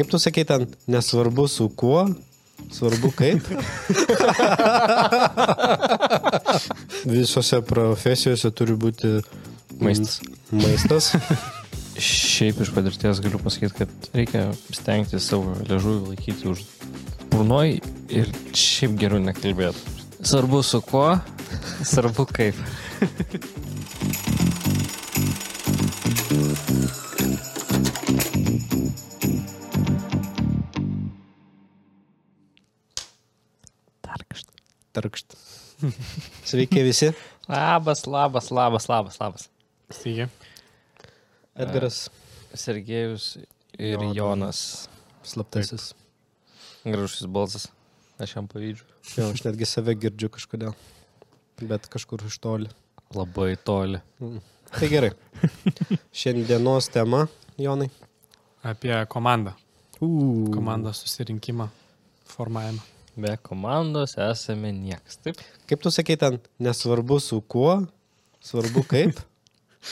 Kaip tu sakai ten, nesvarbu su kuo, svarbu kaip. Visose profesijose turi būti Maistas. Maistas. Šiaip iš patirties galiu pasakyti, kad reikia stengti savo ležuvį laikyti už burnoj ir šiaip geriau nekalbėti. Svarbu su kuo, svarbu kaip. Tarkšt. Sveiki visi. Labas, labas, labas, labas, labas. Sveiki. Edgaras Sergejus ir Jonas. Jonas. slaptasis. Gražus balsas. Aš jam pavydžiu. Jo, aš netgi save girdžiu kažkodėl. Bet kažkur iš toli. Labai toli. Tai gerai. Šiandienos tema, Jonai. Apie komandą. Uh. Komandos susirinkimą, formavimą. Be komandos esame niekas. Taip. Kaip tu sakai ten, nesvarbu su kuo, svarbu kaip.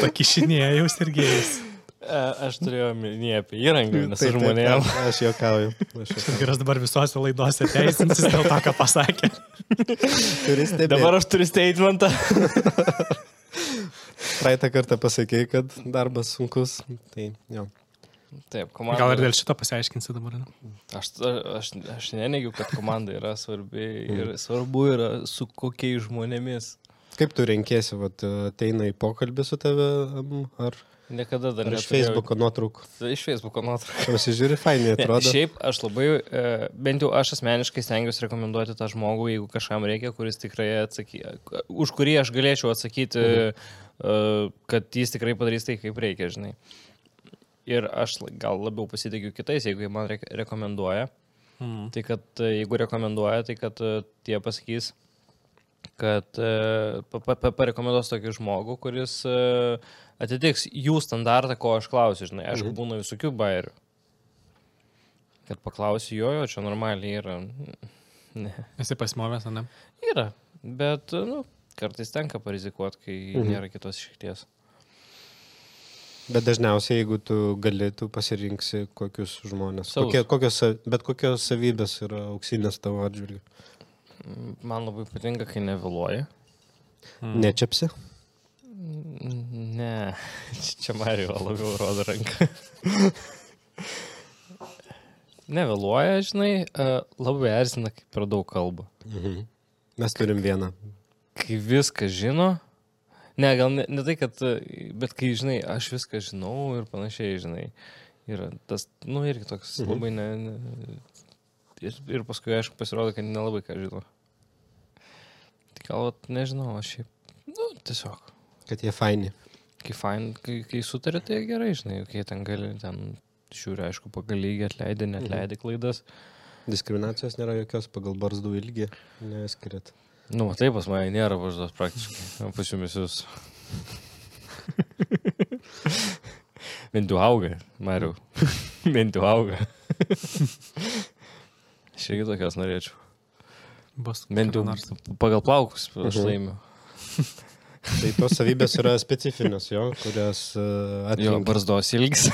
Pakišinėja jau Sergejus. E, Aš turėjau minį apie įrangą, nes Taip, taip, žmonėm. Aš juokauju. Aš juokauju. Geras dabar visose laidose teisinsis dėl to, ką pasakė. Turi stebėti. Dabar aš turiu statementą. Praeitą kartą pasakėjai, kad darbas sunkus. Tai jo. Taip, komanda. Gal ir dėl šito pasiaiškinsi dabar. Ne? Aš, aš, aš neneigiu, kad komanda yra svarbi ir svarbu yra su kokiais žmonėmis. Kaip tu renkėsi, vat, ateina į pokalbį su tave, ar, Niekada dar ar iš Facebook'o nuotraukų? Iš Facebook'o nuotraukų. Pasižiūri, fainai Ne, atrodo. Šiaip aš labai, e, bent jau aš asmeniškai stengiuosi rekomenduoti tą žmogų, jeigu kažkam reikia, kuris tikrai atsakys, už kurį aš galėčiau atsakyti, mhm. Kad jis tikrai padarys tai, kaip reikia, žinai. Ir aš gal labiau pasitikiu kitais, jeigu jie man re rekomenduoja. Mm. Tai kad e, jeigu rekomenduoja, tai kad e, tie pasakys, kad e, pa- pa- parekomenduos tokį žmogų, kuris e, atitiks jų standartą, ko aš klausiu, žinai. Aišku, Mhm. būna visokių bairių. Kad paklausiu jo, jo, čia normaliai yra. Ne. Esi pasimovęs, ar ne? Yra, bet, nu, kartais tenka parizikuoti, kai Mhm. nėra kitos išeities. Bet dažniausiai, jeigu tu gali, tu pasirinksi kokius žmonės. Savus. Kokie, kokios, bet kokios savybės yra auksinės tavo atžvilgiu. Man labai patinka, kai nevėluoji. Mm. Nečiapsi? Ne, čia Mario labiau rodo ranką. Nevėluoja, žinai, e, labai erzina, kai per daug kalba. Mhm. Mes turim vieną. Kai viską žino, ne, gal ne, ne tai, kad, bet kai, žinai, aš viską žinau ir panašiai, žinai, yra tas, nu, irgi toks Mhm. mhm. labai ne, ne. Ir, ir paskui, aišku, pasirodo, kad nelabai ką žino. Tai gal, nežinau, aš šiaip, nu, tiesiog. Kad jie faini. Kai, fain, kai, kai sutarė, tai gerai, žinai, kai ten gali, ten žiūri, aišku, pagal lygį atleidai, netleidai klaidas. Diskriminacijos nėra jokios pagal barzdų ilgį. Neskiriat. Nu, va, taip pas mane nėra važdos praktiškai, o pas jumis jūs. Jau auga, Mariu. Jau auga. Aš irgi tokios norėčiau. Bus. Bent jau pagal plaukus aš Mhm. laimiu. Tai tos savybės yra specifinės, jo, kurias uh, Jo, atrinkai. barzdos ilgis.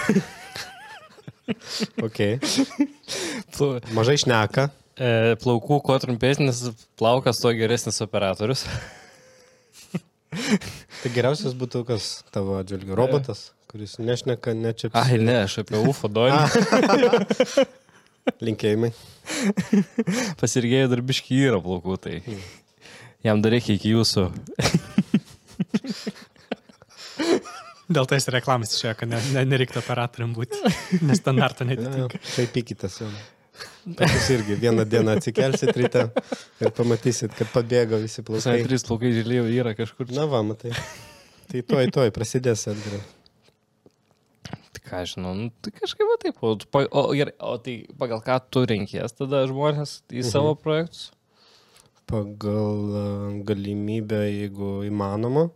Okay. Pla- Mažai šneka. E, Plaukų, kuo trumpesnis plaukas, tuo geresnis operatorius. Tai geriausias būtų kas tavo atžvilgiu? Robotas, kuris nešneka, nečiapsi. Ai, ne, aš apie UFO donį. Linkėjimai. Pasirgėjai darbiški yra plaukų, tai jam dar reikia iki jūsų. Dėl to jis reklamas išėjo, kad ne, ne, nereiktų operatoriam būti. Nes standarto netitinka. Tai pykitės jau. Jūs irgi vieną dieną atsikelsit ryte ir pamatysit, kad pabėgo visi plaukai. trys plaukai žilėjau yra kažkur. Na va, matai. Tai toj, toj prasidės atgal. Tai ką žinau, nu, tai kažkaip va taip. O, o, gerai, o tai pagal ką tu renkies tada žmonės į Mhm. savo projektus? Pagal galimybę, jeigu įmanoma,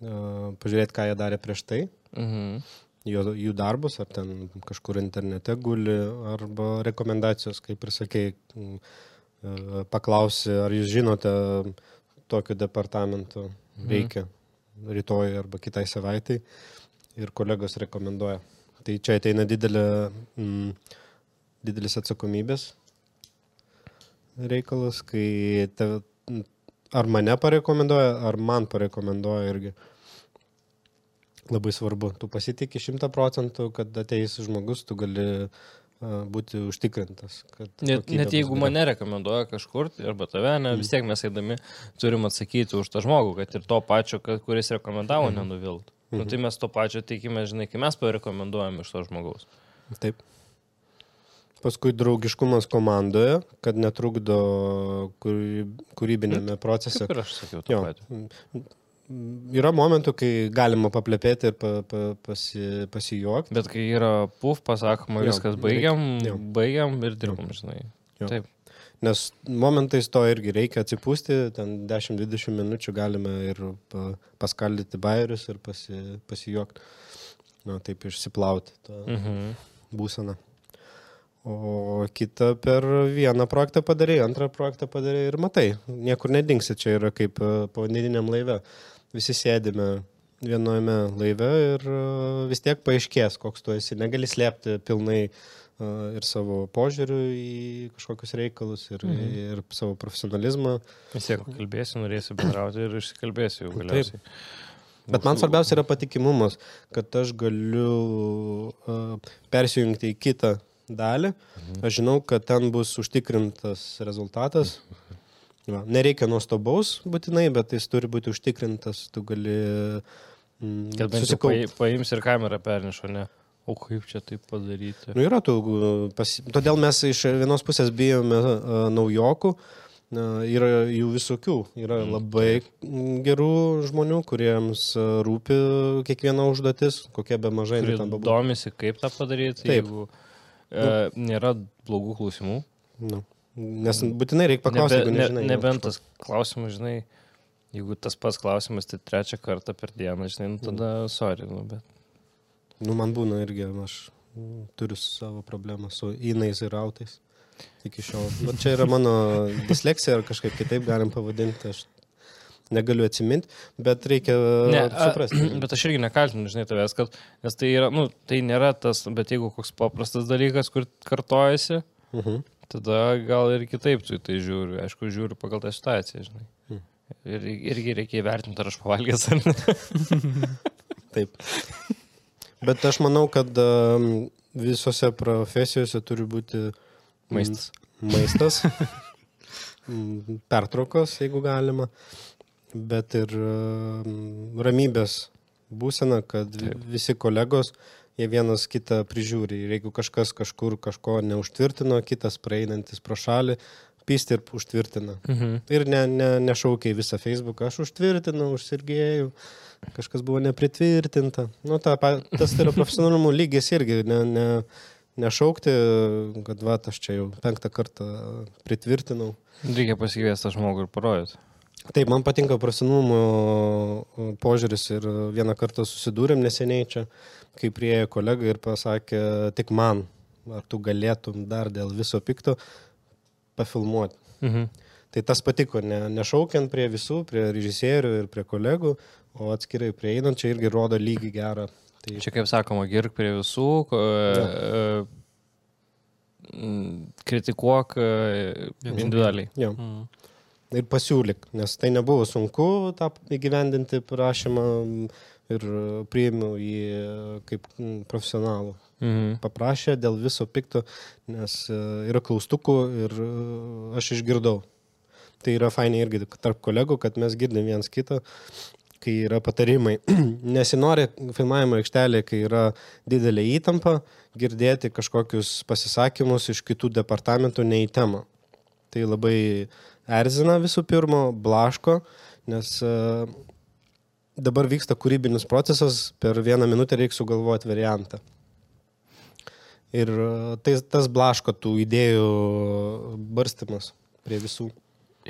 pažiūrėti, ką jie darė prieš tai. Mhm. Jo, jų darbus, ar ten kažkur internete guli, arba rekomendacijos, kaip ir m, e, paklausi, ar jūs žinote tokiu departamentu. reikia rytoj arba kitai savaitai ir kolegos rekomenduoja. Tai čia ateina didelė, mm, didelis atsakomybės reikalas, kai te, ar mane parekomenduoja, ar man parekomenduoja irgi. Labai svarbu, tu pasitikė šimtą procentų, kad ateis žmogus, tu gali būti užtikrintas. Net, net jeigu mane rekomenduoja kažkur, tai arba tave, ne, vis tiek mes eidami turim atsakyti už tą žmogų, kad ir to pačio, kad, kuris rekomendavo, nenuviltų. Nu, tai mes to pačio tikime, žinai, kai mes parekomenduojam iš to žmogaus. Taip. Paskui draugiškumas komandoje, kad netrukdo kūry- kūrybinėme procese. Kaip ir aš sakiau, Jo. patį. Yra momentų, kai galima paplepėti ir pa, pa, pasi, pasijuokti. Bet kai yra puf, pasakoma, Jo, viskas reikia- baigiam, jo. baigiam ir dirbam, žinai. Jo. Taip. Nes momentais to irgi reikia atsipūsti, ten 10-20 minučių galime ir pa, paskaldyti bairius ir pasi, pasijuokti. Na, taip išsiplauti tą Mhm. būseną. O kitą per vieną projektą padarai, antrą projektą padarai ir matai, niekur nedingsi, čia yra kaip e, povandeniniam laive. Visi sėdime vienojame laive ir e, vis tiek paaiškės, koks tu esi. Negali slėpti pilnai e, ir savo požiūrių į kažkokius reikalus, ir, mhm. ir savo profesionalizmą. Vis tiek kalbėsi, norėsi bendrauti ir išsikalbėsi jau galiausiai. Bet man svarbiausia yra patikimumas, kad aš galiu uh, persijungti į kitą dalį. Aš žinau, kad ten bus užtikrintas rezultatas. Va. Nereikia nuostabaus būtinai, bet jis turi būti užtikrintas. Tu gali mm, Kad bent jau paims ir kamerą perneša, ne? O kaip čia taip padaryti? Nu, yra tų, pasi... Todėl mes iš vienos pusės bijome uh, naujokų. Yra jų visokių. Yra Mm, labai gerų žmonių, kuriems rūpi kiekviena užduotis, kokia be mažai bebūtų. domisi, kaip tą padaryti, Taip. jeigu e, nėra blogų klausimų. Nu. Nes būtinai reikia paklausti, jeigu nežinai. jo nebent tas klausimas, žinai, jeigu tas pats klausimas, tai trečią kartą per dieną, žinai, nu, tada sorry, nu, bet. Nu, man būna irgi, aš mm, turiu savo problemą su inais ir autais. Iki šiol. Bet čia yra mano disleksija, ar kažkaip kitaip galim pavadinti, aš negaliu atsiminti, bet reikia Ne, ne, suprasti. A, bet aš irgi nekaltinu, žinai, tavęs, kad, nes tai yra, nu, tai nėra tas, bet jeigu koks paprastas dalykas, kur kartojasi, Uh -huh. tada gal ir kitaip tu į tai žiūri. Aišku, žiūriu pagal tą situaciją, žinai. Hmm. Ir irgi reikia įvertinti, ar aš pavalgęs ar ne. Taip. Bet aš manau, kad um, visose profesijose turi būti mm, Maistas. maistas, mm, pertraukos, jeigu galima, bet ir ramybės būsena, kad Taip. visi kolegos, jie vienas kitą prižiūri. Ir jeigu kažkas kažkur kažko neužtvirtino, kitas praeinantis pro šalį, pysti ir užtvirtina. Mhm. Ir ne, ne, nešaukia į visą Facebooką, aš užtvirtinau, užsirgėjau, kažkas buvo nepritvirtinta. Nu, ta, tas yra profesionalumo lygis irgi, ne, ne, nešaukti, kad va, aš čia jau penktą kartą pritvirtinau. Reikia pasikviesti tą žmogų ir parodyti. Taip, man patinka profesionalumo požiūris ir vieną kartą susidūrėm neseniai čia, kai priejo kolega ir pasakė, tik man, ar tu galėtum dar dėl viso pikto pafilmuoti. Mhm. Tai tas patiko, ne, nešaukiant prie visų, prie režisierių ir prie kolegų, o atskirai prieeinant, čia irgi rodo lygį gerą. Tai Čia kaip sakoma, girk prie visų, ko, e, mm, kritikuok e, individualiai. jo. Mm. Ir pasiūlyk, nes tai nebuvo sunku tą įgyvendinti prašymą ir priėmiau jį kaip profesionalų. Mhm. Paprašė dėl viso pikto, nes e, yra klaustukų ir e, aš išgirdau. Tai yra fainai irgi tarp kolegų, kad mes girdim viens kitą, kai yra patarimai. Nesinori filmavimo aikštelėje, kai yra didelė įtampa, girdėti kažkokius pasisakymus iš kitų departamentų ne į temą. Tai labai erzina visų pirma, blaško, nes e, dabar vyksta kūrybinis procesas, per vieną minutę reikia sugalvoti variantą. Ir e, tai, tas blaško tų idėjų barstimas prie visų.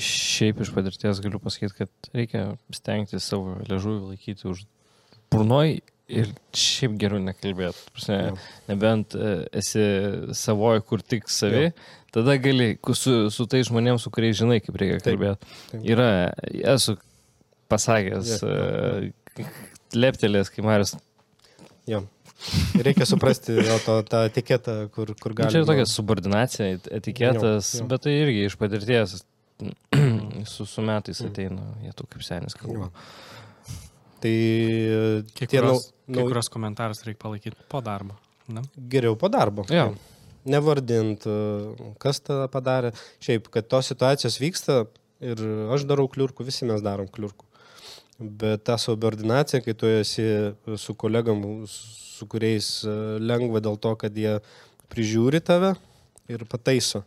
Šiaip iš patirties galiu pasakyti, kad reikia stengtis savo ležuvį laikyti už burnoj ir šiaip geriau nekalbėti. Prasme, Jo. nebent e, esi savoji, kur tik savi, tada gali ku- su, su tai žmonėms, su kuriais žinai, kaip reikia kalbėti. Yra, esu pasakęs, e, leptelės, kai Marius. Jo. Reikia suprasti jo to, tą etiketą, kur, kur Nu, gali. Čia tokia subordinacija, etiketas, Jo, jo. bet tai irgi iš patirties su, su metais ateina, jie tu kaip senis kalba. Jo. Tai tie nau, komentarus reikia palaikyti po darbo. Ne? geriau po darbo. Jo. Nevardint, kas tą padarė. Šiaip, kad tos situacijos vyksta ir aš darau kliurkų, visi mes darom kliurkų. Bet ta subordinacija, kai tu esi su kolegam, su kuriais lengva dėl to, kad jie prižiūri tave ir pataiso.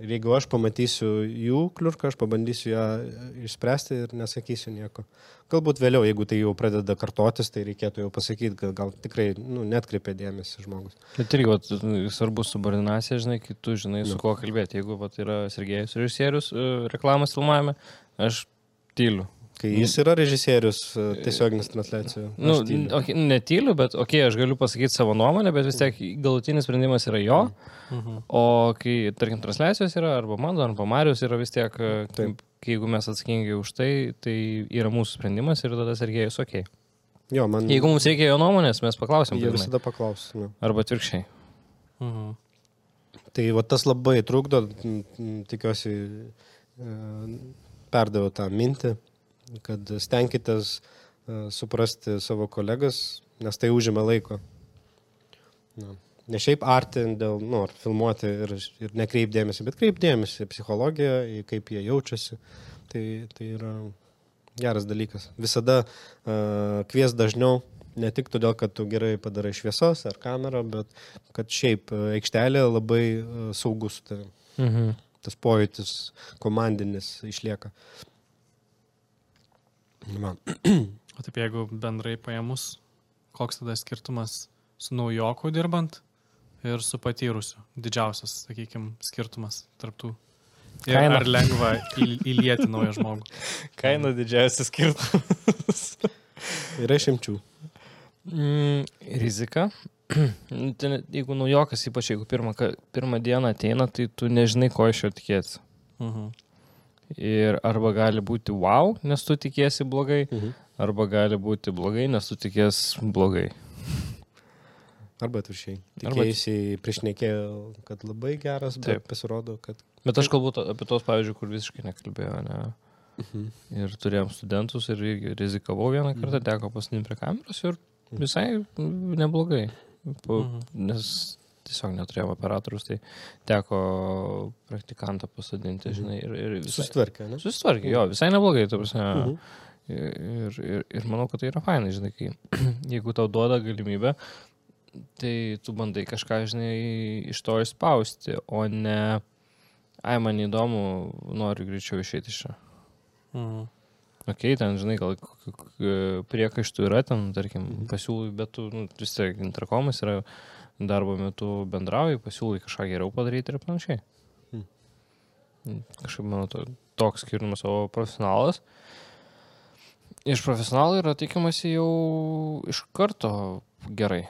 Ir jeigu aš pamatysiu jų kliurką, aš pabandysiu ją išspręsti ir nesakysiu nieko. Galbūt vėliau, jeigu tai jau pradeda kartotis, tai reikėtų jau pasakyti, kad gal tikrai nu, netkreipia dėmesį žmogus. Bet irgi vat, svarbu subordinacija, žinai, kai tu žinai, su Jo. kuo kalbėti. Jeigu vat, yra Sergejus režisierius e, reklamos filmavime, aš tyliu. Kai jis yra režisierius e, tiesioginis transliacijų. Nu, okay, netyliu, bet okei, okay, aš galiu pasakyti savo nuomonę, bet vis tiek galutinis sprendimas yra jo. Mhm. O kai, tarkim, transliacijos yra, arba mano, arba Marijos yra vis tiek, e, Taip. kai jeigu mes atsakingi už tai, tai yra mūsų sprendimas ir tada Sergejus ok. Jo, man Jeigu mums reikia jo nuomonės, mes paklausim. jie visada paklaus. Nu. Arba atvirkščiai. Mhm. Tai va tas labai trukdo, tikiuosi, e, perdaviau tą mintį, kad stenkitės e, suprasti savo kolegas, nes tai užima laiko. Na. Ne šiaip arti dėl, nu, ar filmuoti ir, ir nekreipdėmėsi, bet kreipdėmėsi į psichologiją, į kaip jie jaučiasi. Tai, tai yra geras dalykas. Visada uh, kvies dažniau, ne tik todėl, kad tu gerai padarai šviesos ar kamerą, bet kad šiaip e, aikštelė labai uh, saugus, tai, Mhm. tas pojūtis komandinis išlieka. Va. O taip jeigu bendrai paėmus, koks tada skirtumas su naujoku dirbant ir su patyrusiu? Didžiausias, sakykime, skirtumas tarptų. Ir Kaina. ar lengva į, įlieti naują žmogų? Kaina didžiausias skirtumas. Yra išimčių. Mm, rizika. Nu, tai jeigu naujokas, ypač jeigu pirmą, pirmą dieną ateina, tai tu nežinai, ko iš jo tikėtis. Mhm. Ir arba gali būti wow, nes tu tikėsi blogai, Mhm. arba gali būti blogai, nes tu tikėsi blogai. Arba atviršiai. Arba- Tikėjusiai priešnekėjo, kad labai geras, bet Taip. pasirodo, kad... Bet aš kalbu apie tos, pavyzdžiui, kur visiškai nekalbėjo, ne? Mhm. Ir turėjom studentus ir rizikavau vieną kartą, teko pasinimti prie kameros ir visai mm, neblogai. Po, Mhm. nes tiesiog neturėjom operatorius, tai teko praktikantą pasodinti, Mhm. žinai, ir, ir visai, Susitvarkė, ne? susitvarkė, jo, visai neblogai, ta prasme. Mhm. Ir, ir, ir manau, kad tai yra fainai, žinai, kai jeigu tau duoda galimybę, tai tu bandai kažką, žinai, iš to išspausti, o ne, ai, man įdomu, noriu greičiau išeiti iš čia. Mhm. Ok, ten, žinai, gal priekaištų yra ten, tarkim, Mhm. pasiūlai, bet tu, nu, vis tiek interkomas yra darbo metu bendrauji, pasiūlai kažką geriau padaryti ir panašiai. Mhm. Mm, Kažkaip, manau, to, toks skirtumas, o profesionalas. Iš profesionalų yra tikimasi jau iš karto gerai.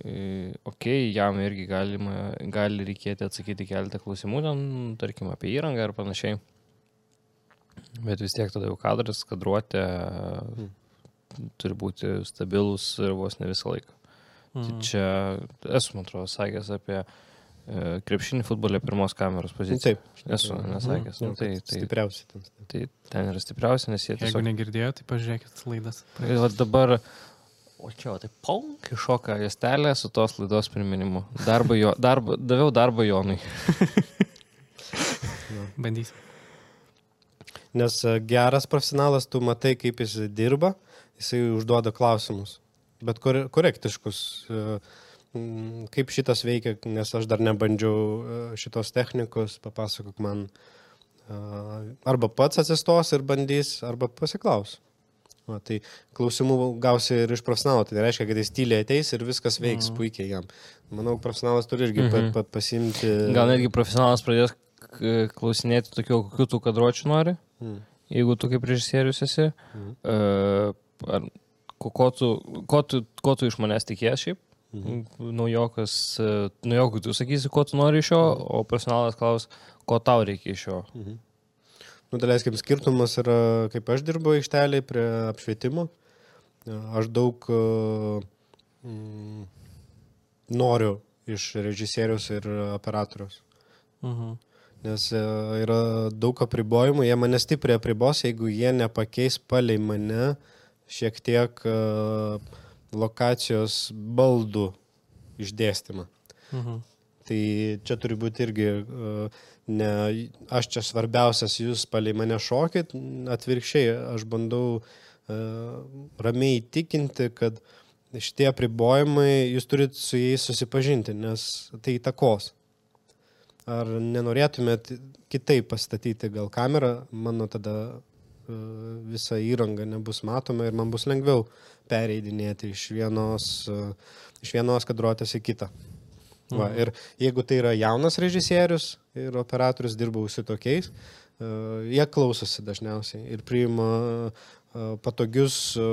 E, Ok, jam irgi galima, gali reikėti atsakyti keletą klausimų, ten, tarkim, apie įrangą ir panašiai. Bet vis tiek tada jau kadras, kadruotė turi būti stabilus ir vos ne visą laiką. Tai Mhm. čia esu, man atrodo, sakęs apie e, krepšinį futbolę pirmos kameros poziciją. Taip. Esu nesakęs. Jo, Nu, tai, tai, Stipriausi ten. tai ten yra stipriausia, nes jie Jeigu tiesiog... negirdėjote, tai pažiūrėkit laidas. Ir dabar... O čia, o tai paunk iššoka jastelė su tos laidos priminimu. Darbą jo, darbą, daviau darbą Jonui. Bandysim. Nes e, geras profesionalas, tu matai, kaip jis dirba, jisai užduoda klausimus. Bet kore- korektiškus. e, mm, Kaip šitas veikia, nes aš dar nebandžiau e, šitos technikos, papasakok man. e, Arba pats atsistos ir bandys, arba pasiklaus. Va, tai klausimų gausi ir iš profesionalo, tai reiškia, kad jis tyliai ateis ir viskas veiks Mhm. puikiai jam. Manau, profesionalas turi irgi Mhm. pa, pa, pasimti. Gal netgi profesionalas pradės klausinėti tokių, kokių tu kadruočių nori, Mm. jeigu tu kaip režisierius esi. Mhm. E, ar, ko, tu, ko, tu, ko tu iš manęs tikės šiaip? Mhm. Naujokas, e, naujokui tu sakysi, ko tu nori iš jo, o profesionalas klaus, ko tau reikia iš jo. Mhm. Nu, daleiskim, skirtumas yra, kaip aš dirbu aikštelėje prie apšvietimo. Aš daug e, mm, noriu iš režisierius ir operatorius. Mhm. Nes e, yra daug apribojimų, jie mane stipriai apribos, jeigu jie nepakeis palei mane šiek tiek e, lokacijos baldų išdėstymą. Mhm. Tai čia turi būti irgi, e, ne aš čia svarbiausias, jūs palei mane šokit, atvirkščiai, aš bandau e, ramiai įtikinti, kad šitie apribojimai, jūs turit su jais susipažinti, nes tai įtakos. Ar nenorėtumėt kitaip pastatyti gal kamerą, mano tada visa įranga nebus matoma ir man bus lengviau pereidinėti iš vienos, e, iš vienos kadruotės į kitą. Va, Mhm. ir jeigu tai yra jaunas režisierius ir operatorius, dirbau su tokiais, e, jie klausosi dažniausiai ir priima e, patogius e,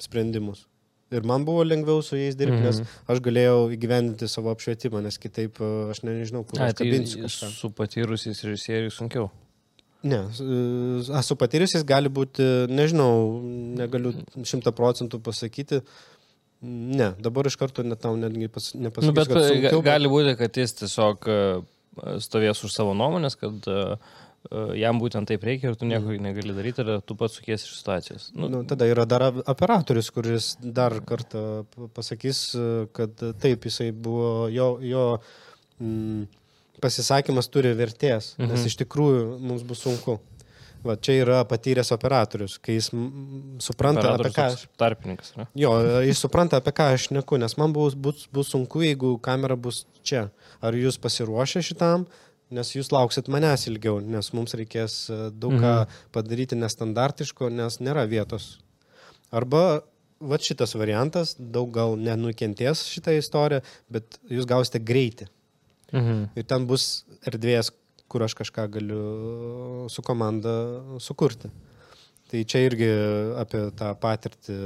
sprendimus. Ir man buvo lengviau su jais dirbti, nes Mhm. aš galėjau įgyvendinti savo apšvietimą, nes kitaip e, aš ne, nežinau, kur Ai, aš tai kabinsiu kažką. su patyrusiais režisieriais sunkiau. Ne, s- a, su patyrusiais gali būti, nežinau, negaliu šimta procentų pasakyti. Ne, dabar iš karto net tau netgi pas, nepasakysiu, Nu, bet sunkiau, ga- gali būti, kad jis tiesiog e, stovės už savo nuomonės, kad e, jam būtent taip reikia ir tu nieko negali daryti ir tu pats sukiesi iš situacijos. Nu, Nu, tada yra dar operatorius, kuris dar kartą pasakys, kad taip jisai buvo, jo, jo mm, pasisakymas turi vertės, mhm. nes Mhm. iš tikrųjų mums bus sunku. Va, čia yra patyręs operatorius, kai jis supranta, apie ką toks tarpininkas. Ne? Jo, jis supranta, apie ką aš neku, nes man bus, bus, bus sunku, jeigu kamera bus čia. Ar jūs pasiruošę šitam, nes jūs lauksit manęs ilgiau, nes mums reikės e, daug ką padaryti nestandartiško, nes nėra vietos. Arba, va šitas variantas, daug gal nenukentės šitą istoriją, bet jūs gausite greitį. Mhm. Ir ten bus erdvės, kur aš kažką galiu su komanda sukurti. Tai čia irgi apie tą patirtį,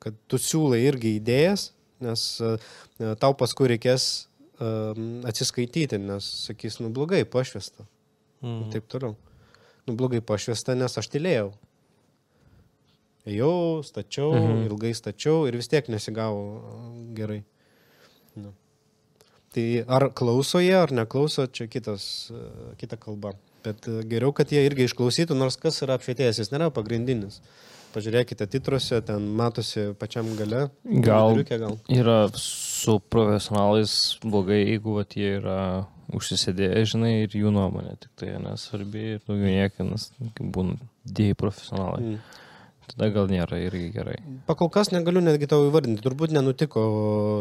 kad tu siūlai irgi idėjas, nes e, tau paskui reikės um, atsiskaityti, nes sakys, nu blogai pašvesta. Mhm. Taip toliau. Nu blogai pašvesta, nes aš tylėjau. Ejau, stačiau. Mhm. ilgai stačiau ir vis tiek nesigavo gerai. Nu. Tai ar klauso jie, ar neklauso, čia kitas, e, kita kalba. Bet e, geriau, kad jie irgi išklausytų, nors kas yra apšvietėjas, jis nėra pagrindinis. Pažiūrėkite titruose, ten matosi pačiam gale. Gal- gal. Yra su profesionalais blogai, jeigu vat, jie yra užsisėdėję, žinai, ir jų nuomonė tik tai nesvarbi ir daugiau niekinas, kaip būna dėjai profesionalai. Mm. Tada gal nėra irgi gerai. Pakol kas negaliu netgi tau įvardinti. Turbūt nenutiko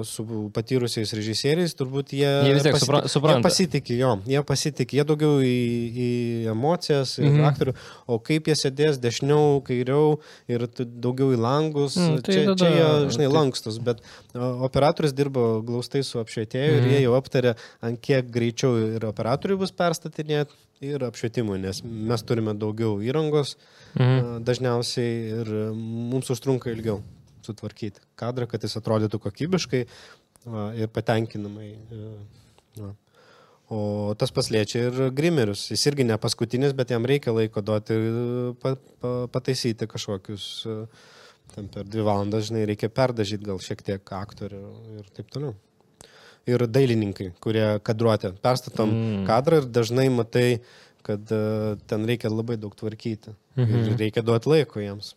su patyrusiais režisieriais, turbūt jie, Jie vis tiek Jie supranta. pasitikė, jo, jie pasitikė, jie daugiau į, į emocijas, į Mhm. mhm. aktorių, o kaip jie sėdės dešiniau, kairiau ir daugiau į langus, Mm, tai čia, tada- čia jie, žinai, tai- lankstus, bet operatorius dirbo glaustai su apšvietėju ir Mhm. jie jau aptarė, ant kiek greičiau ir operatoriui bus perstatinėti ir apšvietimui, nes mes turime daugiau įrangos Mhm. dažniausiai ir mums užtrunka ilgiau sutvarkyti kadrą, kad jis atrodytų kokybiškai ir patenkinamai. va. O tas pasliečia ir grimerius. Jis irgi ne paskutinis, bet jam reikia laiko duoti pa, pa, pataisyti kažkokius. Ten per dvi valandas, žinai, reikia perdažyti gal šiek tiek aktorių ir taip toliau. Ir dailininkai, kurie kadruotė. Perstatom Mm. kadrą ir dažnai matai, kad uh, ten reikia labai daug tvarkyti. Mhm. Mhm. Ir reikia duoti laiko jiems.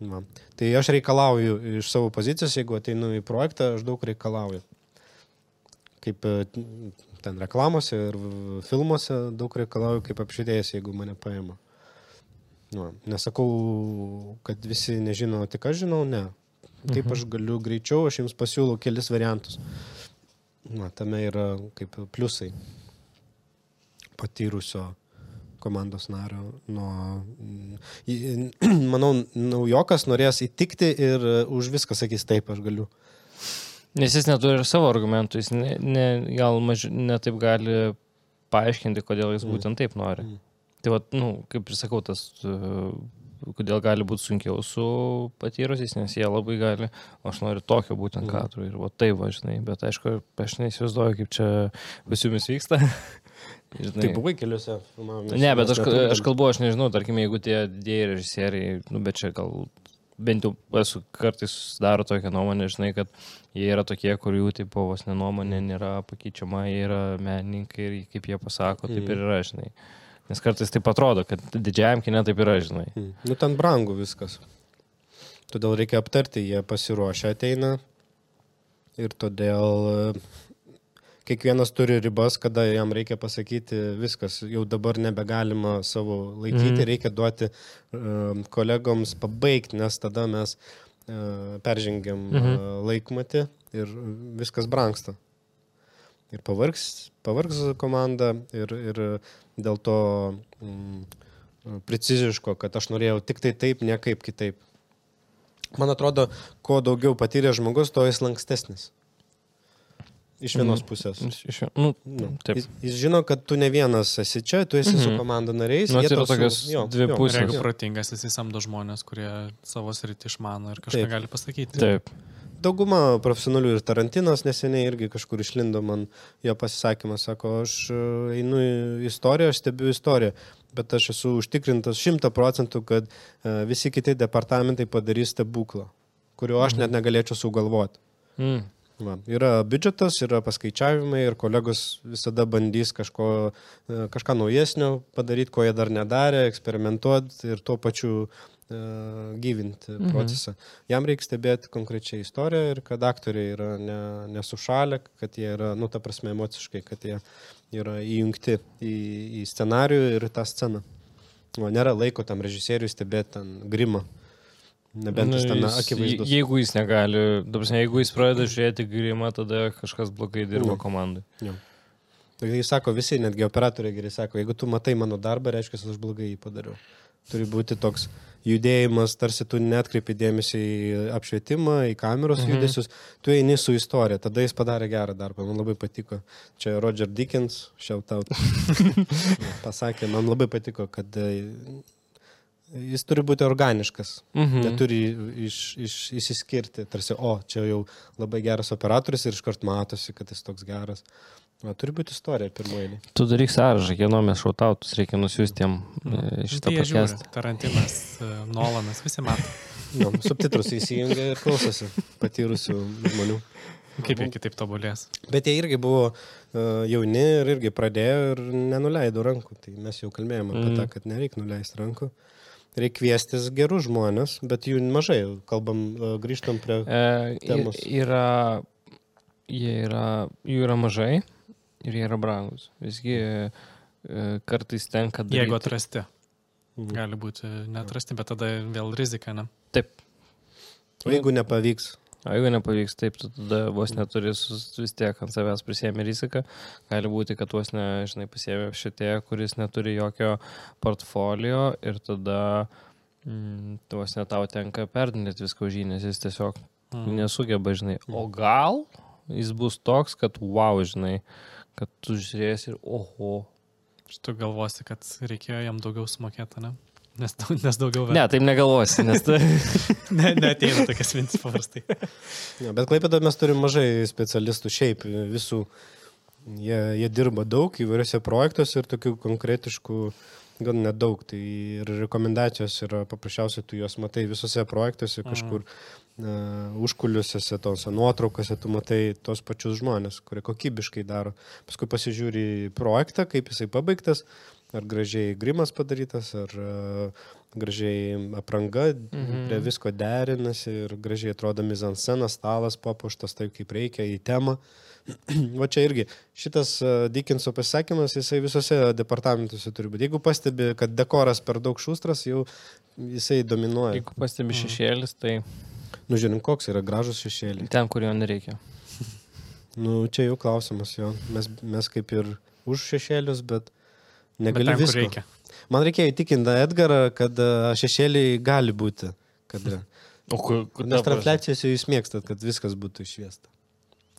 Va. Tai aš reikalauju iš savo pozicijos, jeigu ateinu į projektą, aš daug reikalauju. Kaip e, ten reklamose ir filmuose daug reikalauju kaip apšvietėjas, jeigu mane paima. Nu, nesakau, kad visi nežino, tik aš žinau, ne. Kaip Mhm. aš galiu greičiau, aš jums pasiūlau kelis variantus. Na, tame yra kaip pliusai patyrusio komandos nario. Nuo, manau, naujokas norės įtikti ir už viską sakys taip, aš galiu. Nes jis neturi ir savo argumentų, jis ne, ne, gal maž, netaip gali paaiškinti, kodėl jis Mm. būtent taip nori. Mm. Tai, va, nu, kaip ir sakau, tas, uh, kodėl gali būti sunkiau su patyrusiais, nes jie labai gali, o aš noriu tokio būtent Mhm. kadro ir va tai važinai, bet aišku, aš neįsivaizduoju, kaip čia pas jumis vyksta. Žinai. Tai buvai keliuose filmavimų. Ne, bet aš, aš kalbu, aš nežinau, tarkim, jeigu tie didieji režisieriai, nu, bet čia gal bent jau esu kartais daro tokią nuomonę, žinai, kad jie yra tokie, kur jų tipo vos nenuomonė nėra pakeičiama, jie yra menininkai ir kaip jie pasako, taip ir yra, žinai. Nes kartais taip atrodo, kad didžiajam kinė taip yra, žinai. Mm. Nu, ten brangu viskas. Todėl reikia aptarti, jie pasiruošę ateina ir todėl e, kiekvienas turi ribas, kada jam reikia pasakyti viskas, jau dabar nebegalima savo laikyti, mm. reikia duoti uh, kolegoms pabaigti, nes tada mes uh, peržengiam Mhm. mm. uh, laikmatį ir viskas branksta. Ir pavargs, pavargs komanda ir, ir dėl to mm, preciziško, kad aš norėjau tik tai taip, ne kaip kitaip. Man atrodo, kuo daugiau patyrė žmogus, tuo jis lankstesnis. Iš vienos Mhm. pusės. Iš, iš, nu, Nu, taip. jis, jis žino, kad tu ne vienas esi čia, tu esi mhm. su Mhm. komanda nariais. Nu, tai yra tau su- tokios dvi pusės. jeigu protingas, jis samdo žmonės, kurie savo sritį išmano ir kažką Taip. gali pasakyti. Taip. Dauguma profesionalių ir Tarantinas neseniai irgi kažkur išlindo man jo pasisakymas, sako, aš e, einu į istoriją, aš stebiu istoriją, bet aš esu užtikrintas šimta procentų, kad e, visi kiti departamentai padarys stebuklą, kurio aš net negalėčiau sugalvoti. Mm. Va, yra biudžetas, yra paskaičiavimai ir kolegos visada bandys kažko, e, kažką naujesnio padaryti, ko jie dar nedarė, eksperimentuoti ir tuo pačiu uh, gyvinti Mhm. procesą. Jam reikia stebėti konkrečiai istoriją ir kad aktoriai yra ne, nesušalę, kad jie yra, nu, ta prasme, emociškai, kad jie yra įjungti į, į scenarių ir tą sceną. O nėra laiko tam režisieriui stebėti ten grimą. Nebent jis ten Nu, jis- akivaizdus. je- Jeigu jis negali, dabar, jeigu jis pradeda žiūrėti grimą, tada kažkas blogai dirba Mm. komandai. Tai jis sako, visi, netgi operatoriai gerai sako, jeigu tu matai mano darbą, reiškia, aš blogai jį padariau. Turi būti toks judėjimas, tarsi tu netkreipi dėmesį į apšvietimą, į kameros Mhm. judesius, tu eini su istorija, tada jis padarė gerą darbą, man labai patiko. Čia Roger Dickens, shout out, pasakė, man labai patiko, kad e, jis turi būti organiškas. Mhm. Neturi iš, iš, įsiskirti, tarsi, o, čia jau labai geras operatorius ir iškart matosi, kad jis toks geras. O, turi būti istorija pirmoji. Tu daryk sąrašą, kieno mes šautautus reikia nusiųsti jiem e, šitą Tai jie žiūri. pakestą. Tarantinas, e, Nolanas, visi mato. Nu, subtitrus įsijungia ir klausosi patyrusių žmonių. Kaip jie kitaip tobulės. Bet jie irgi buvo uh, jauni ir irgi pradėjo ir nenuleido rankų. Tai mes jau kalbėjome apie Mm. tą, kad nereikia nuleisti rankų. Reikia kviestis gerus žmonės, bet jų mažai. Kalbam, uh, grįžtam prie... E, Temos. yra, jie yra, jų yra mažai ir jie yra brangus. Visgi e, kartais tenka daryti. Jeigu atrasti, Mhm. gali būti neatrasti, bet tada vėl rizika, ne? Taip. O jeigu nepavyks, O jeigu nepavyks taip, tu tada vos neturi vis tiek ant savęs prisėmė riziką. Gali būti, kad vos ne, žinai, pasėmė šitie, kuris neturi jokio portfolio ir tada mm, vos ne tau tenka perdinėti viską už jį, nes jis tiesiog Mhm. nesugeba, žinai. O gal jis bus toks, kad wow, žinai, kad tu žiūrėsi ir oho. Tu galvosi, kad reikėjo jam daugiau sumokėti, ne? Nes, daug- nes daugiau Ne, taip negalvosi, nes tu... ne, neteina tokias mintis paprastai. Ja, bet klaipėda mes turime mažai specialistų šiaip visų. Jie, jie dirba daug įvairiose projektuose ir tokių konkretiškų gan nedaug. Tai ir rekomendacijos yra paprasčiausiai, tu juos matai visose projektuose kažkur uh, užkuliuose, tose nuotraukose, tu matai tos pačius žmonės, kurie kokybiškai daro. Paskui pasižiūri projektą, kaip jisai pabaigtas, ar gražiai grimas padarytas, ar uh, gražiai apranga, Mhm. mhm. prie visko derinasi ir gražiai atrodo mizanscenas, stalas papuoštas taip, kaip reikia, į temą. Va čia irgi šitas uh, Dickinso pasisakymas, jisai visose departamentuose turi būti. Jeigu pastebi, kad dekoras per daug šustras, jau jisai dominuoja. Jeigu pastebi šešėlis, tai Nu, žiūrim, koks yra gražus šešėlis. ten, kur jo nereikia. Nu, čia jau klausimas jo. Mes, mes kaip ir už šešėlius, bet Bet negali ten, visko. reikia. Man reikėjo įtikinti Edgarą, kad a, šešėliai gali būti. Kad, O kur, kur nes transliacijose jūs mėgstat, kad viskas būtų išviesta.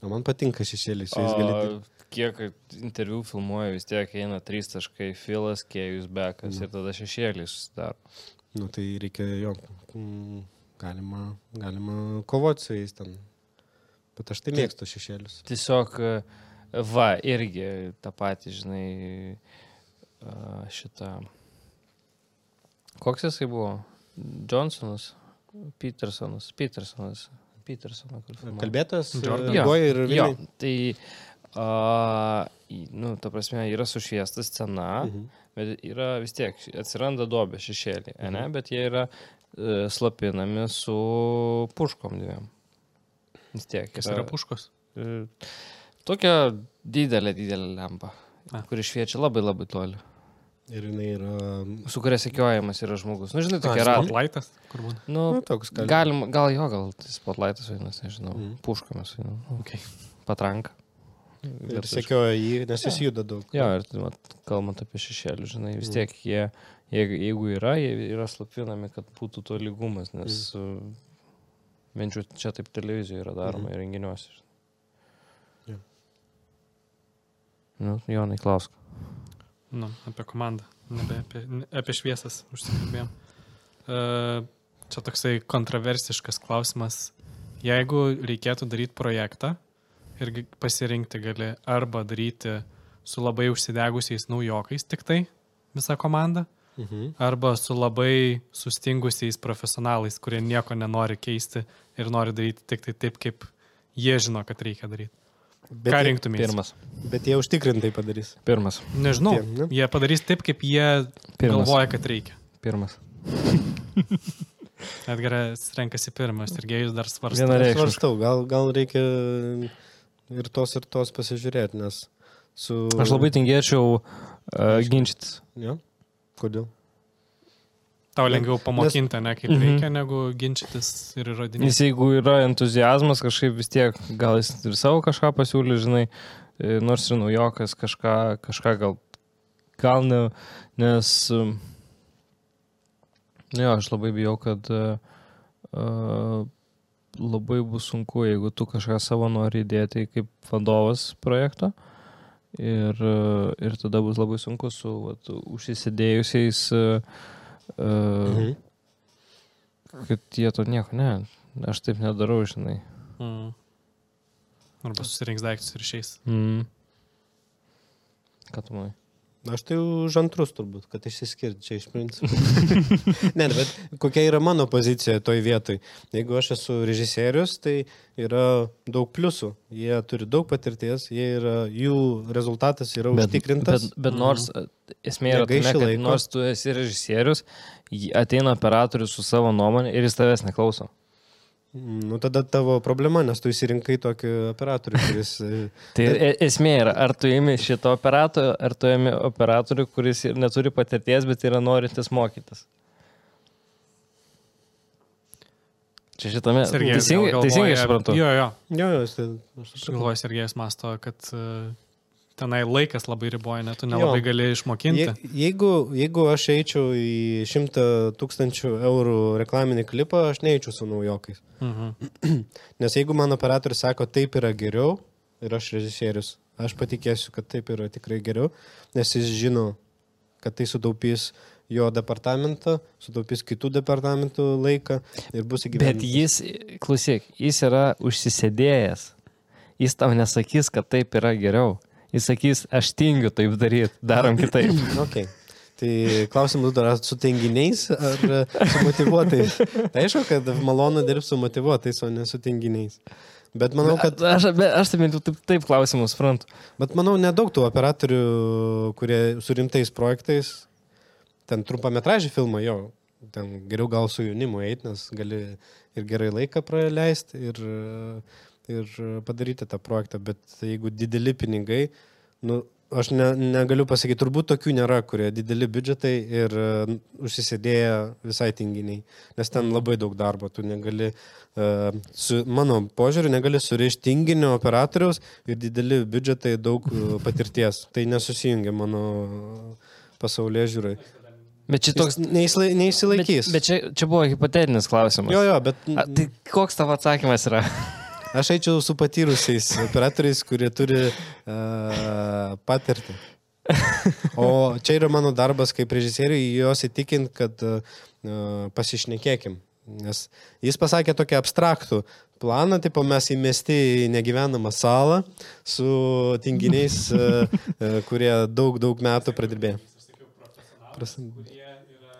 O man patinka šešėliai, su jais gali dirbti. Kiek interviu filmuoja, vis tiek eina trys taškai, filas, kėjus, bekas Mhm. ir tada šešėlis susidaro. Nu, tai reikia jo. mm, Galima, galima kovoti su jais ten. Bet aš tai mėgstu šešėlius. Tiesiog e, Va, irgi tą patį, žinai, a, šitą. Koks jisai buvo? Johnsonas, Petersonas, Petersonas, filmavo. Kalbėtas, Jordan. Jo, Goja ir Jo, Vilnius. tai, a, į- nu, ta prasme, yra sušviesta scena, Mhm. bet yra vis tiek, atsiranda dobė šešėlį, mhm. ne, bet jie yra e, slapinami su puškom dviem. Vis tiek. Kas yra puškos? e, Tokia didelė, didelė lempa, A. kuri šviečia labai labai toli. Ir jinai yra... Su kuria sekiojamas yra žmogus. Na, nu, žinai, tokia A, rata. Spotlightas, kur būna. Nu, Nu, toks gali. galim, gal jo, gal tai spotlightas vadinasi, nežinau. Mm. Puškomis, nu, Okay. patranka. Ir sekioja jį, nes jis juda daug. Jo, ir tai, mat, kalbant apie šešėlių, žinai, vis Mm. tiek jie, jeigu, jeigu yra, jie yra slapinami, kad būtų to lygumas, nes mm. bent jau čia taip televizijoje yra daroma ir renginiuose. Jo. Nu, Jonai, klausk. Nu, apie komandą, nebe apie, apie šviesas užsikalbėjom. Uh, čia toksai kontroversiškas klausimas. Jeigu reikėtų daryti projektą ir g- pasirinkti gali arba daryti su labai užsidegusiais naujokais tik tai visą komandą, Mhm. arba su labai sustingusiais profesionalais, kurie nieko nenori keisti ir nori daryti tik tai taip, kaip jie žino, kad reikia daryti. Bet, Ką rinktumės? Pirmas. bet jie užtikrintai padarys. Pirmas. Nežinau, Tie, ne? jie padarys taip, kaip jie Pirmas. galvoja, kad reikia. Pirmas. Edgaras renkasi pirmas ir gėjus dar svarsto. Vienareikšmiškai. Svarstau, gal, gal reikia ir tos, ir tos pasižiūrėti, nes su... Aš labai tingėčiau uh, ginčytis. Jo? Kodėl? Tau lengviau pamokinti, ne kaip Mhm. reikia, negu ginčytis ir Nes įrodinėti. jeigu yra entuzijazmas, kažkaip vis tiek, gal jis ir savo kažką pasiūlė, žinai, e, nors ir naujokas kažką, kažką gal, gal ne, nes, jo, aš labai bijau, kad uh, labai bus sunku, jeigu tu kažką savo nori įdėti kaip vadovas projekto. Ir, ir tada bus labai sunku su vat, užsisidėjusiais, uh, Mhm. kad jie to nieko, ne, aš taip nedarau, žinai. Mm. Arba susirinks daiktus ir išeis. Mm. Ką tu manai? Aš tai už antrus turbūt, kad išsiskirti čia iš principo. ne, bet kokia yra mano pozicija toj vietoj. Jeigu aš esu režisierius, tai yra daug pliusų. Jie turi daug patirties, yra, jų rezultatas yra Bet, užtikrintas. bet, bet nors e, esmė yra tame, kad nors tu esi režisierius, ateina operatorius su savo nuomonė ir jis tavęs neklauso. Nu, tada tavo problema, nes tu įsirinkai tokį operatorių, kuris... e, Tai e- esmė yra, ar tu imi šito operatorių, ar tu imi operatorių, kuris neturi patirties, bet yra norintis mokytis. Čia šitame. Sergejus Teisingai, gal teisingai galvoja- aš suprantu. Jo, jo. Jo, jo, tai... aš Aš suprantu. galvoju, Sergejus masto, kad uh, tenai laikas labai riboja, net tu Jo. nelabai gali išmokinti. Je, jeigu, jeigu aš eičiau į 100 tūkstančių eurų reklaminį klipą, aš neeičiau su naujokais. Mhm. Nes jeigu mano operatorius sako, taip yra geriau, ir aš režisierius, aš patikėsiu, kad taip yra tikrai geriau, nes jis žino, kad tai sutaupys jo departamentą, sutaupys kitų departamentų laiką ir bus Bet įgyvendintas. jis, klausyk, jis yra užsisėdėjęs. Jis tau nesakys, kad taip yra geriau. Jis sakys, aš tingiu taip daryti, darom kitaip. Okay. Tai klausimas dar ar su tinginiais ar su motivuotais. Tai aišku, kad malonu dirbti su motivuotais, o ne su tinginiais. Bet manau, kad, Aš, aš tai jau taip, taip klausimus suprantu. bet manau, nedaug tų operatorių, kurie su rimtais projektais, ten trumpametražį filmą, jo, ten geriau gal su jaunimu eiti, nes gali ir gerai laiką praleisti ir, e, ir padaryti tą projektą. Bet jeigu dideli pinigai, nu, aš ne, negaliu pasakyti, turbūt tokių nėra, kurie dideli biudžetai ir uh, užsisėdėję visai tinginiai. Nes ten labai daug darbo, tu negali, uh, su, mano požiūriu, negali surišti tinginio operatoriaus ir dideli biudžetai daug uh, patirties. Tai nesusijungia mano pasaulyje žiūrai. Bet čia toks... Toks neįsila, Bet, neįsilaikys. bet čia, čia buvo hipotetinis klausimas. Jo, jo, bet A, tai koks tavo atsakymas yra? aš eičiau su patyrusiais operatoriais, kurie turi uh, patirtį. O čia yra mano darbas kaip režisieriui, juos įtikinti, kad uh, pasišnekėkim. Nes jis pasakė tokią abstraktų planą, tipo mes įmesti į negyvenamą salą su tinginiais, e, e, kurie daug, daug metų yra,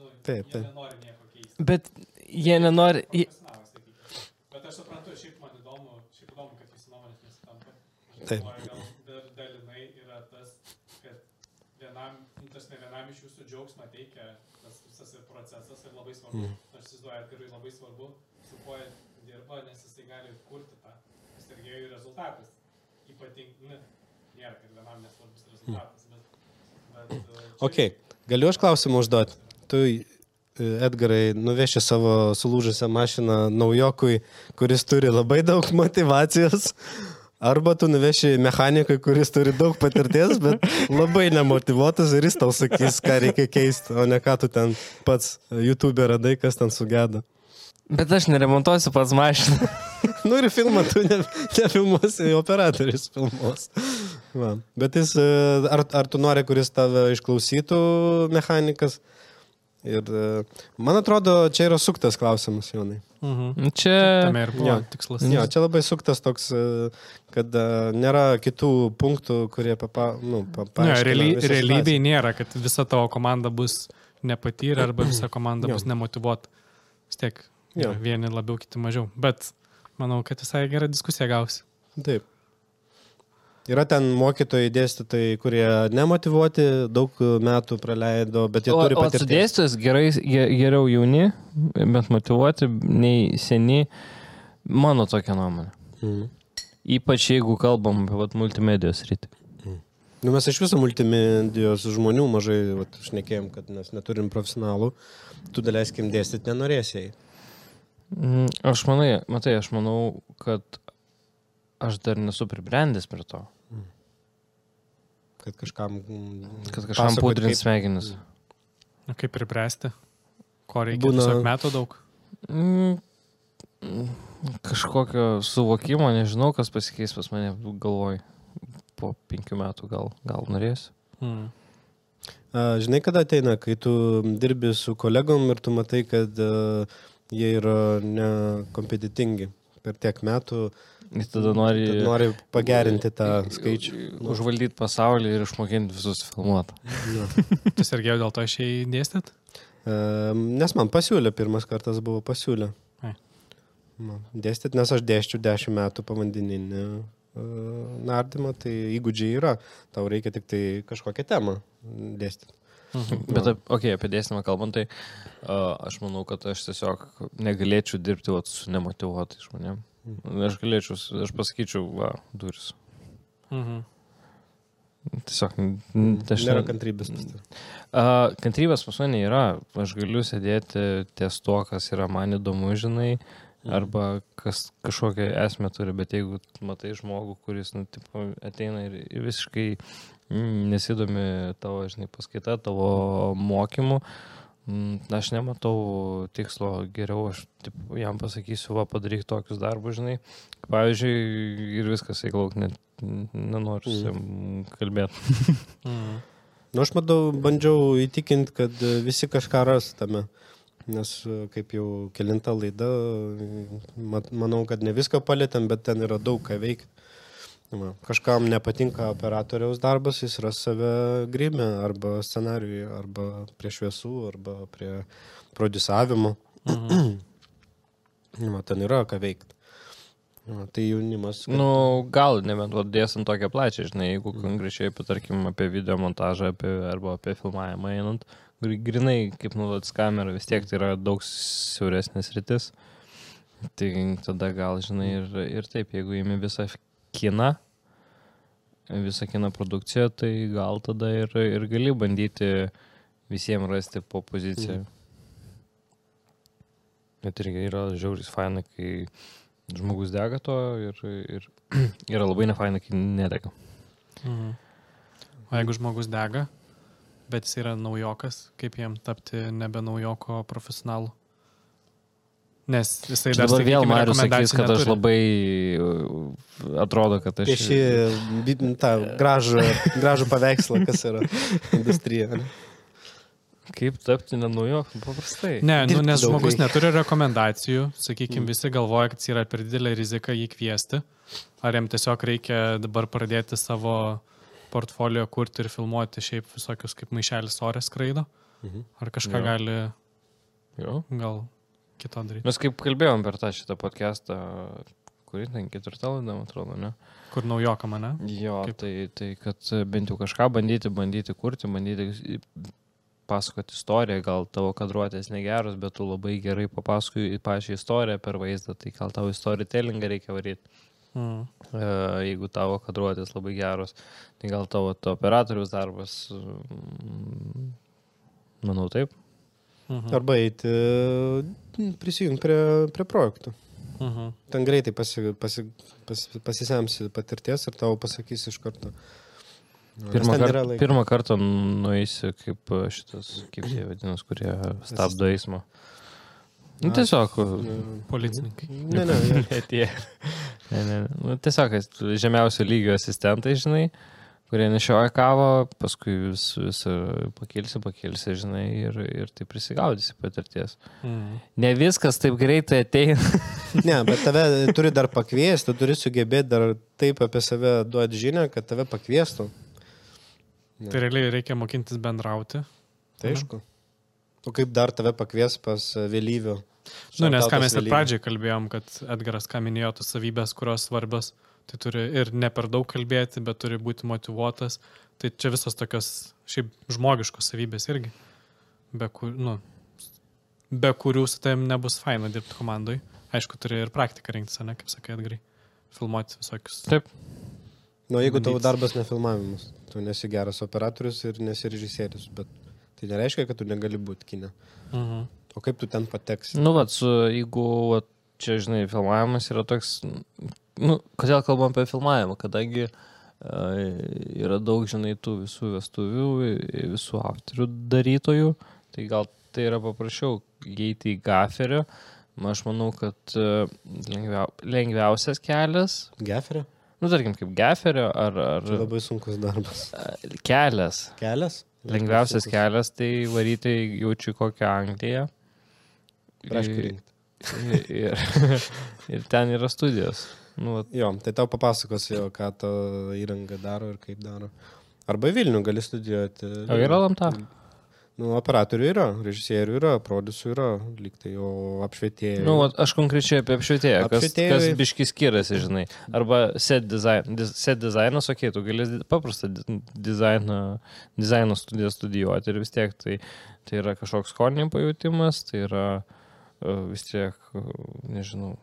nu, Taip, taip. nenori nieko keisti. Bet jie nenori. jie- Profesionalai, sakykime. Bet aš suprantu, šiaip man įdomu, šiaip įdomu, kad jūsų nuomonės nesutampa. Aš Taip. gal dar dalinai yra tas, kad vienam, nu, tas ne vienam iš jūsų džiaugsmą teikia tas visas ir procesas ir labai svarbu. Mhm. Aš įsivaizduoju, Edgarui labai svarbu, su kuo dirba, nes jisai gali kurti tą. Ir Sergejui rezultatas. Ypatingai, ne, nėra, kad vienam nesvarbus rezultatas, bet... bet uh, čia- Ok, galiu aš klausimą užduoti. Tu, e, Edgarai, nuveši savo sulūžusią mašiną naujokui, kuris turi labai daug motivacijos. Arba tu nuveši mechanikui, kuris turi daug patirties, bet labai nemotivuotas ir jis tau sakys, ką reikia keisti, o ne ką tu ten pats YouTube radai, kas ten sugeda. Bet aš neremontuosiu pats mašiną. Nu ir filmą tu ne, nefilmuosi, operatorius filmuos. Va. Bet jis, e, ar, ar tu nori, kuris tave išklausytų, mechanikas? Ir e, man atrodo, čia yra suktas klausimas, Jonai. Mhm. Čia. Tame ir buvo Jo. tikslas. Jo, čia labai suktas toks, e, kad e, nėra kitų punktų, kurie papa, nu, Ne, paaiškina reali, visą realybėje nėra, kad visa tavo komanda bus nepatyrę arba visa komanda Jo. bus nemotivuota. Vis tiek Jo. vieni labiau, kiti mažiau. Bet manau, kad visai gera diskusija gausi. situaciją. Taip. Yra ten mokytojai, dėstytojai, kurie nemotivuoti, daug metų praleido, bet jie O, turi o patirties. sudėstis gerai, ge- geriau jauni, bet motivuoti nei seni. Mano tokia nuomonė. Mhm. Ypač jeigu kalbam apie vat, multimedijos rytį. Nu, mes iš viso multimedijos žmonių mažai vat, šnekėjom, kad mes neturim profesionalų. Tu daleiskim dėstyti nenorėsiai. Mm, Aš manai, matai, aš manau, kad aš dar nesu pribrendęs prie to, Kad kažkam... mm, kad kažkam pudrint kaip- smegenis. Na, kaip pripręsti? Ko reikia? Būna- metų daug. Mm, mm, Kažkokio suvokimo, nežinau, kas pasikeis pas mane galvoj. Po penkių metų gal, gal norėsiu. Mm. A, Žinai, kada ateina, kai tu dirbi su kolegom ir tu matai, kad a, jie yra nekompetitingi per tiek metų, Ir tada nori, tad nori pagerinti tą skaičių. Nu. Užvaldyti pasaulį ir išmokinti visus filmuoti. Nu. Tu sergėjau dėl to išėjai dėstyt? Nes man pasiūlė, pirmas kartas buvo pasiūlė. Ai. Dėstyti, nes aš dėščiau 10 metų povandeninį e, nardymą, tai įgūdžiai yra. Tau reikia tik tai kažkokią temą dėstyti. Mhm. Bet, ap- okei, okay, apie dėstymą kalbant, tai uh, aš manau, kad aš tiesiog negalėčiau dirbti vat, su nemotivuotais žmonėmis. Aš galėčiau, aš pasakyčiau, va, duris. Mhm. Tiesiog, n- aš Nėra kantrybės. A, Kantrybės pas mane yra. Aš galiu sėdėti ties to, kas yra man įdomu, žinai, arba kas kažkokią esmę turi, bet jeigu matai žmogų, kuris, nu, tipo, ateina ir visiškai mm, nesidomi tavo, žinai, paskaita, tavo mokymu, mm, aš nematau tikslo geriau, aš taip, jam pasakysiu, va, padaryk tokius darbus, žinai. Pavyzdžiui, ir viskas, jeigu lauk, net nenoriu su jam kalbėti. Mhm. Nu, aš matau, bandžiau įtikinti, kad visi kažką ras tame. Nes kaip jau kilinta laida, manau, kad ne viską palėtėm, bet ten yra daug ką veikti. Va. Kažkam nepatinka operatoriaus darbas, jis ras save grimę arba scenariui, arba prie šviesų, arba prie produsavimo. Mhm. Va, ten yra ką veikti. Va, tai jaunimas. kad- Nu, gal, nebent dėstant tokią plačią, žinai, jeigu konkrečiai, apie, tarkim, apie video montažą apie, arba apie filmavimą einant, gr- grinai, kaip nuolat kamera, vis tiek tai yra daug siauresnis rytis. Tai tada gal, žinai, ir, ir taip, jeigu įimi visą kiną, visą kino produkciją, tai gal tada ir, ir gali bandyti visiems rasti po poziciją. Bet irgi yra žiauris faina, kai žmogus dega to ir, ir yra labai nefaina, kai nedega. Mhm. O jeigu žmogus dega, bet jis yra naujokas, kaip jam tapti nebe naujoko profesionalu? Nes jisai dar dabar vėl Marius sakys, kad aš neturi. labai uh, atrodo, kad aš... Pieši bi- tą gražų, gražų paveikslą, kas yra industrija. ne? Kaip tapti nenujoku? Paprastai. Ne, nu, nes žmogus neturi rekomendacijų, sakykime, visi galvoja, kad yra per didelė rizika jį kviesti. Ar jam tiesiog reikia dabar pradėti savo portfolio kurti ir filmuoti šiaip visokius kaip maišelis orės skraido? Mhm. Ar kažką Jo. gali Jo. gal kito daryti? Mes kaip kalbėjom per tą šitą podcastą, kurį ten ketvirtą laidą, man atrodo, ne? Kur naujoka mane? Jo, Kaip? tai, tai kad bent jau kažką bandyti, bandyti kurti, bandyti pasakoti istoriją, gal tavo kadruotės negeros, bet tu labai gerai papasakoji pačią istoriją per vaizdą, tai gal tavo storytellingą reikia varyti. Mm. E, jeigu tavo kadruotės labai geros, tai gal tavo to operatorius darbas, mm, manau taip. Mhm. Arba eiti, prisijungti prie, prie projektų. Mhm. Ten greitai pasi, pasi, pasi, pasisemsi patirties ir tau pasakys iš karto. Nes Pirmą, kar, pirmą kartą nueisi kaip e, šitas, kaip jie vadinasi, kurie stabdo eismą. Nu, tiesiog. Policininkai. Ne, ne, ne. Ne, ne. Nu, tiesiog esi žemiausio lygio asistentai, žinai, kurie nešioja kavą, paskui vis, vis pakilsi, pakilsi, žinai, ir, ir tai prisigaudysi patirties. Mhm. Ne viskas taip greitai ateina. ne, bet tave turi dar pakviesti, tu turi sugebėti dar taip apie save duoti žinę, kad tave pakviestų. Ne. Tai realiai reikia mokintis bendrauti. Tai aišku. O kaip dar tave pakvies pas vėlyvių? Nu, nes ką mes ir pradžiai kalbėjom, kad Edgaras ką minėjo, tos savybės, kurios svarbios, tai turi ir ne per daug kalbėti, bet turi būti motivuotas. Tai čia visos tokios šiaip žmogiškos savybės irgi, be, kur, nu, be kurių su tavim nebus faina dirbti komandai. Aišku, turi ir praktiką rinktis, ne, kaip sakai, Edgarai. Filmuoti visokius. Taip. Nu, jeigu tavo darbas nefilmavimas, tu nesi geras operatorius ir nesi režisierius, bet tai nereiškia, kad tu negali būti kine. Mhm. O kaip tu ten pateksi? Nu, va, su, jeigu, va, čia, žinai, filmavimas yra toks, nu, kodėl kalbam apie filmavimą, kadangi uh, yra daug, žinai, tų visų vestuvių, visų aktorių darytojų, tai gal tai yra paprasčiau įeiti į gaferį. Aš manau, kad uh, lengviau, lengviausias kelias, Geferė? nu, tarkim, kaip gaferio ar, ar Tai labai sunkus darbas. uh, kelias. Kelias? Lengviausias Sunkus. kelias tai varyti jaučiu kokią Angliją. Braškių rinkti. Ir, ir, ir ten yra studijos. Nu, vat, Jo, tai tau papasakos jo, ką to įranga daro ir kaip daro. Arba Vilnių gali studijuoti. o yra lamta? Nu, operatorių yra, režisierių yra, produsų yra, lyg tai, o apšvietėjų. Nu, aš konkrečiai apie apšvietėją, kas, Apšvietėjui- kas biški skiriasi, žinai. Arba set, design, set dizainas, okei, okay, tu gali paprastą di- dizainą, dizaino studiją studijuoti ir vis tiek tai, tai yra kažkoks skonio pajūtimas, tai yra e, vis tiek, e, nežinau.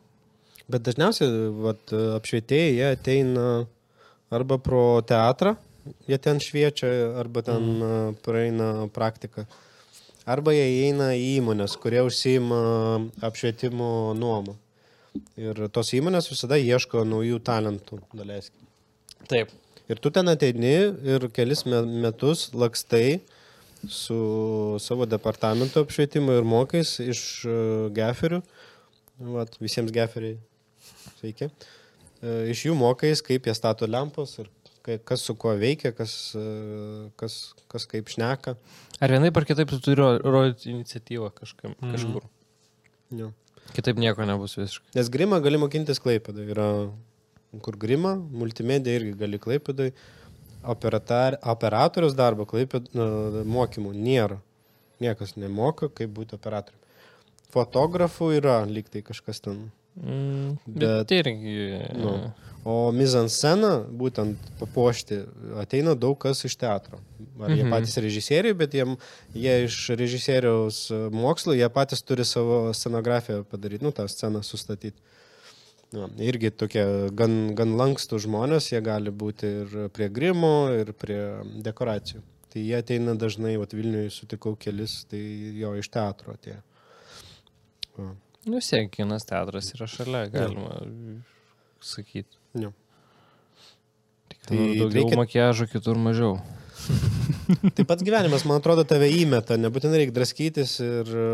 Bet dažniausiai vat, apšvietėjai jie ateina arba pro teatrą, jie ten šviečia, arba ten mm. praeina praktiką. Arba jie įeina į įmonės, kurie užsima apšvietimo nuomą. Ir tos įmonės visada ieško naujų talentų, daleiskim. Taip. Ir tu ten ateini ir kelis me- metus lakstai su savo departamento apšvietimu ir mokais iš geferių. Vat, visiems geferiai. Sveiki. E, Iš jų mokais, kaip jie stato lempos ir kas su kuo veikia, kas, e, kas, kas kaip šneka. Ar vienaip ar kitaip tu turi ro- rodyti iniciatyvą kažkam, Mhm. kažkur. Jo. Kitaip nieko nebus visiškai. Nes grimą gali mokintis klaipėdai. Yra kur grima, multimedija irgi gali klaipėdai. Operatar, operatorius darbo klaipėd, na, mokymų nėra. Niekas nemoka, kaip būti operatoriumi. Fotografų yra, lyg tai kažkas ten. Mm, bet, Bet- irgi. Nu. O mizanscena, būtent papuošti, ateina daug kas iš teatro. Ar jie Mhm. patys režisieriai, bet jiem, jie iš režisieriaus e, mokslo, jie patys turi savo scenografiją padaryti, nu, tą sceną sustatyti. Na, irgi tokie gan, gan lankstų žmonės, jie gali būti ir prie grimo, ir prie dekoracijų. Tai jie ateina dažnai, o Vilniuje sutikau kelis, tai jo iš teatro atėjo. Va. Nu, vis tiek, kinas teatras yra šalia, galima sakyti. Jo. Tik Tai daugiau reikia- reikia... makiažo, kitur mažiau. Tai pats gyvenimas, man atrodo, tave įmeta, nebūtinai reikia draskytis ir e,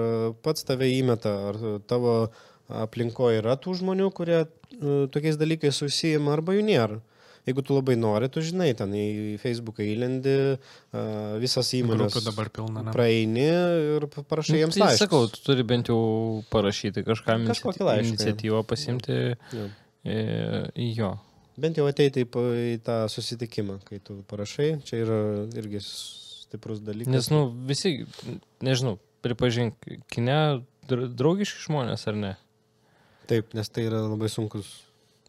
pats tave įmeta. Ar tavo aplinkoje yra tų žmonių, kurie e, tokiais dalykais susijima, arba jų nėra. Jeigu tu labai nori, tu žinai, ten į Facebooką įlendi, visas įmonės dabar pilna. ne? praeini ir pa- parašai jiems tai laiškus. sakau, tu turi bent jau parašyti kažkam laišką, iniciatyvą pasimti Jo. e, į jo. Bent jau ateiti į, pa- į tą susitikimą, kai tu parašai, čia yra irgi stiprus dalykas. Nes, nu, visi, nežinau, pripažink, kine dra- draugiški žmonės ar ne? Taip, nes tai yra labai sunkus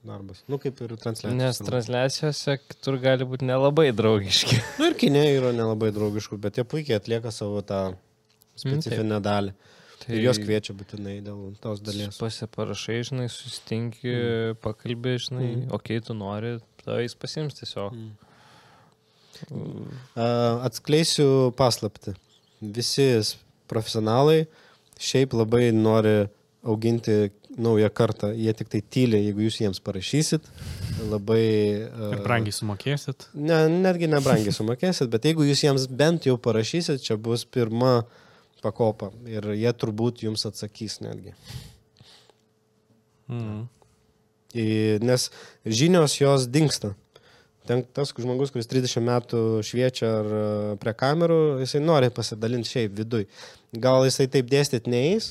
darbas. Nu, kaip ir transliacija. Nes transliacijose tur gali būti nelabai draugiški. Nu, ir kinė yra nelabai draugiškų, bet jie puikiai atlieka savo tą specifinę dalį. Tai ir jos kviečia būtinai dėl tos dalies. Pasiparašai, žinai, susitinki, mm. pakalbė, žinai, Mm. mm. okei, okay, tu nori, tavai jis pasims tiesiog. Mm. A, Atskleisiu paslapti. Visi profesionalai šiaip labai nori auginti naują kartą. Jie tik tai tyli, jeigu jūs jiems parašysit. Labai... a, Ir brangiai sumokėsit. Ne, netgi nebrangiai sumokėsit, bet jeigu jūs jiems bent jau parašysit, čia bus pirma pakopa ir jie turbūt jums atsakys netgi. Mm. Nes žinios jos dinksta. Ten tas žmogus, kuris 30 metų šviečia ar e, prie kamerų, jisai nori pasidalinti šiaip viduj. Gal jisai taip dėstyt neįs,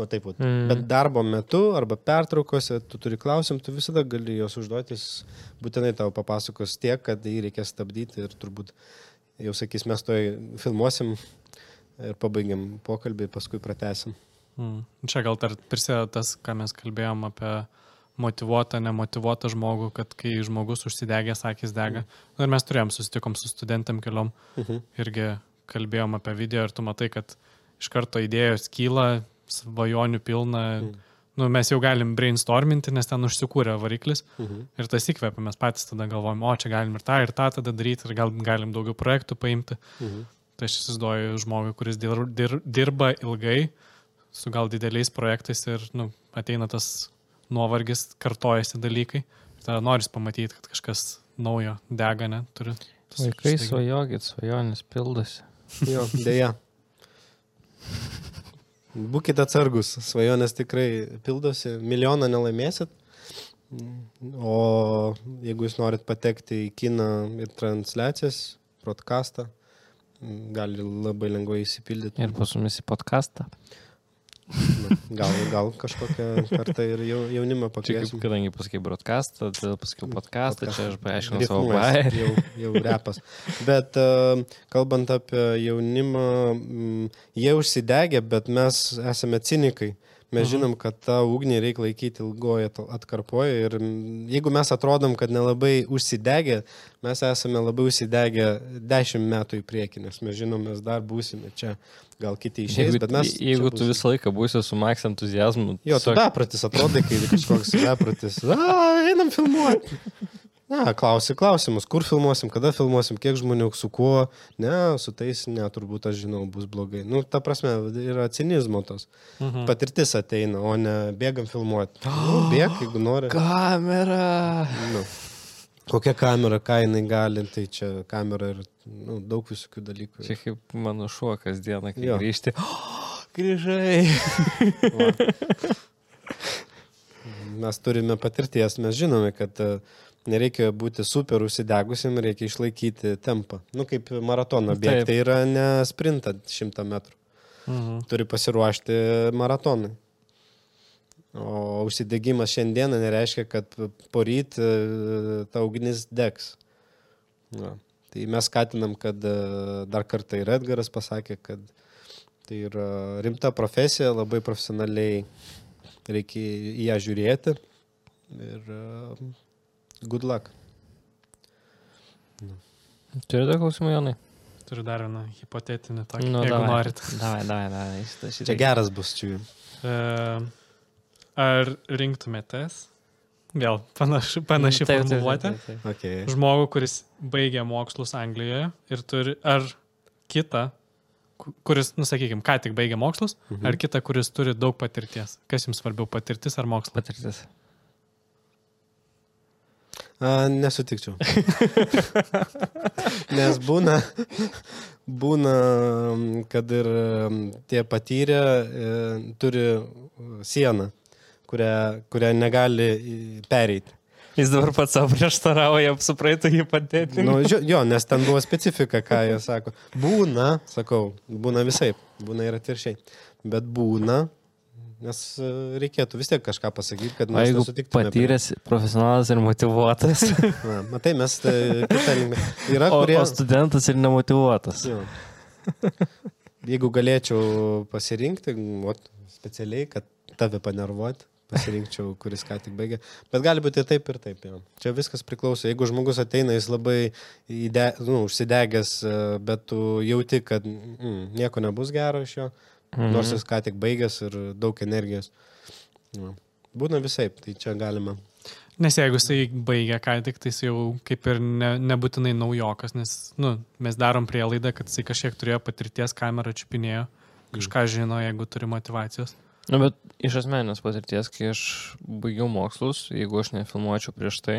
o taip pat. Mm. Bet darbo metu arba pertraukose tu turi klausim, tu visada gali juos užduotis, būtinai tau papasakos tiek, kad jį reikės stabdyti ir turbūt jau sakys, mes toj filmuosim ir pabaigiam pokalbį, paskui pratesim. Mm. Čia gal dar prisideda tas, ką mes kalbėjom apie motivuotą, nemotivuotą žmogų, kad kai žmogus užsidegęs, akis dega. Na ir mes turėjom, susitikom su studentam keliom, Mhm. irgi kalbėjom apie video ir tu matai, kad iš karto idėjos kyla, svajonių pilna. Mm. Nu, mes jau galim brainstorminti, nes ten užsikūrė variklis Mhm. ir tas įkvepia, mes patys tada galvojam, o čia galim ir tą, ir tą tada daryti, ir gal galim daugiau projektų paimti. Mhm. Tai aš įsivaizduoju žmogui, kuris dir, dir, dirba ilgai, su gal dideliais projektais ir nu, ateina tas nuovargis, kartojasi dalykai. Ir tada noris pamatyti, kad kažkas naujo dega, ne? Turi. Vaikai svajokit, svajonės pildosi. Jo, dėja. Būkite atsargus, svajonės tikrai pildosi, milijoną nelaimėsit. O jeigu jūs norit patekti į kiną ir transliacijas, broadcastą, gali labai lengvai įsipildyti. Ir pas mumis į podcastą. Gal, gal kažkokią kartą ir jau, jaunimą Čia kaip, kadangi pasakai broadcastą, tada pasakiau podcastą, čia aš paaiškinau savo bairį. jau, jau repas. Bet uh, kalbant apie jaunimą, jie užsidegė, bet mes esame cinikai. Mes Mhm. žinom, kad tą ugnį reikia laikyti ilgoje atkarpoje ir mm, jeigu mes atrodom, kad nelabai užsidegę, mes esame labai užsidegę dešimt metų į priekį, nes mes žinom, mes dar būsime čia, gal kiti išeis, Jeigu, bet mes... jeigu tu visą laiką būsi su maks entuzijazmu, Jo, tu bepratis atrodai, kai kažkoks bepratis. A, einam filmuoti. Ne, klausi klausimus, kur filmuosim, kada filmuosim, kiek žmonių, su kuo. Ne, su tais, ne, turbūt aš žinau, bus blogai. Nu, ta prasme, yra cinizmo tos. Mhm. Patirtis ateina, o ne bėgam filmuoti. Nu, bėg, jeigu nori. Kamera. Nu. Kokia kamera, ką jinai gali, tai čia kamera ir nu, daug visokių dalykų. Čia kaip mano šuo kasdieną, kai Jo. grįžti. Oh, grįžai. Mes turime patirties, mes žinome, kad e, nereikia būti super užsidegusiam, reikia išlaikyti tempą. Nu, kaip maratoną Taip. bėgti, tai yra ne sprintat šimtą metrų. Mhm. Turi pasiruošti maratonui. O užsidegimas šiandieną nereiškia, kad poryt e, ta ugnis degs. Na, tai mes skatinam, kad e, dar kartą ir Edgaras pasakė, kad tai yra rimta profesija, labai profesionaliai reikia į ją žiūrėti. Ir e, good luck. Turite klausimų, Jonai? Turiu dar vieną hipotetinį tokį, Nu, jeigu davai. norit. Davai, davai, davai. Šitą, šitą. Čia geras bus čia. E, ar rinktumėtės? Vėl panaši, panaši Taip, taip, taip, formuluotė. taip, taip. Okay. Žmogų, kuris baigė mokslus Anglijoje ir turi, ar kitą, ku- kuris, nusakykime, ką tik baigė mokslus, Mhm. ar kitą, kuris turi daug patirties. Kas jums svarbiau, patirtis ar mokslas? Patirtis. Nesutikčiau. Nes būna, būna, kad ir tie patyrę e, turi sieną, kurią, kurią negali į- pereiti. Jis dabar pats savo prieštarauja, su praeitų hipotetiniu. Nu, jo, nes ten buvo specifika, ką jie sako. Būna, sakau, būna visai, būna ir atviršiai. Bet būna, nes e, reikėtų vis tiek kažką pasakyti, kad mes jeigu nesutiktume prie- patyręs profesionalas ir motivuotas, Na, matai, mes tai, kitą linkmę. Yra, o, kurie... o studentas ir nemotivuotas. Jo. Jeigu galėčiau pasirinkti, ot, specialiai, kad tave panervuoti, pasirinkčiau, kuris ką tik baigė. Bet gali būti ir taip, ir taip. Jo. Čia viskas priklauso. Jeigu žmogus ateina, jis labai įde, nu, užsidegęs, e, bet tu jauti, kad mm, nieko nebus gero iš jo, mhm. nors jis ką tik baigęs ir daug energijos. Jo. Būna visai, tai čia galima. Nes jeigu jisai baigia ką tik, tai jis jau kaip ir ne, nebūtinai naujokas, nes nu, mes darom prielaidą, kad jisai kažkiek turėjo patirties, kamerą čiupinėjo, kažką žino, jeigu turi motivacijos. Na, bet iš asmeninės patirties, kai aš baigiau mokslus, jeigu aš nefilmuočiau prieš tai,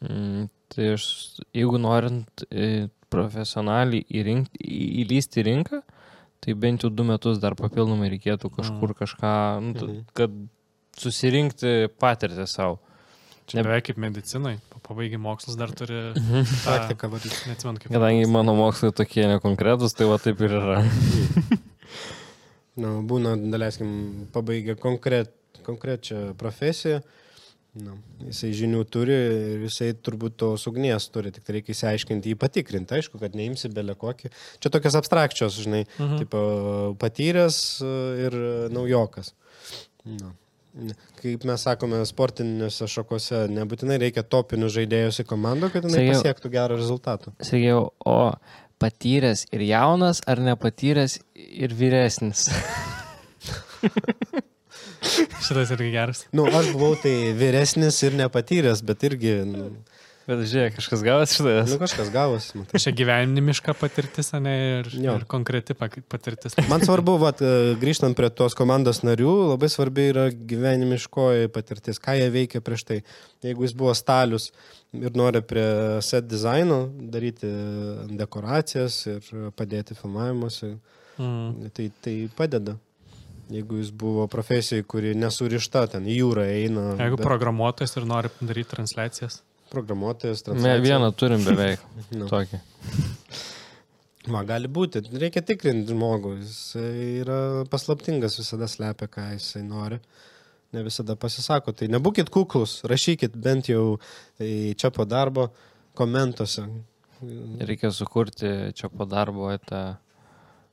mm, tai aš, jeigu norint e, profesionaliai įlysti į rinką, tai bent jau du metus dar papildomai reikėtų kažkur kažką, nu, t- Mhm. kad susirinkti patirtį savo. Čia Ne- beveik kaip medicinai, po pabaigi mokslus dar turi tą... Praktika vadinasi. Neatsimenu, kaip. Kadangi mano mokslai tokie nekonkretus, tai va taip ir yra. Nu, būna, daleiskim, pabaigę konkret, konkrečią profesiją. Nu, jisai žinių turi ir jisai turbūt tos ugnies turi, tik tai reikia įsiaiškinti, jį patikrinti. Aišku, kad neimsi belė kokį. Čia tokios abstrakčios, žinai, Mhm. taip patyręs e, ir naujokas. Ne. Kaip mes sakome, sportinėse šakose nebūtinai reikia topinių žaidėjus į komandą, kad jinai Sakiau- pasiektų gerą rezultatą. Sakiau, o patyręs ir jaunas, ar nepatyręs ir vyresnis? Šitas irgi geras. Nu, aš buvau tai vyresnis ir nepatyręs, bet irgi, nu, Bet žiūrėk, kažkas gavęs iš tavęs. nu kažkas gavosi. matai. Čia gyvenimiška patirtis, ne ir, Jo. ir konkreti patirtis. Man svarbu, vat, grįžtant prie tos komandos narių, labai svarbi yra gyvenimiškoji patirtis, ką jie veikia prieš tai. Jeigu jis buvo stalius ir nori prie set dizaino daryti dekoracijas ir padėti filmavimuose, Mm. tai, tai padeda. Jeigu jis buvo profesijai, kuri nesurišta, ten į jūrą eina. Jeigu bet programuotojas ir nori daryti transliacijas. programuotojas, Me, transliacija- vieną turim beveik. Nu. Tokį. Va, gali būti. Reikia tikrinti žmogų. Jis yra paslaptingas, visada slepia, ką jisai nori. Ne visada pasisako. Tai nebūkit kuklus, rašykit bent jau tai čia po darbo komentuose. Reikia sukurti čia po darbo tą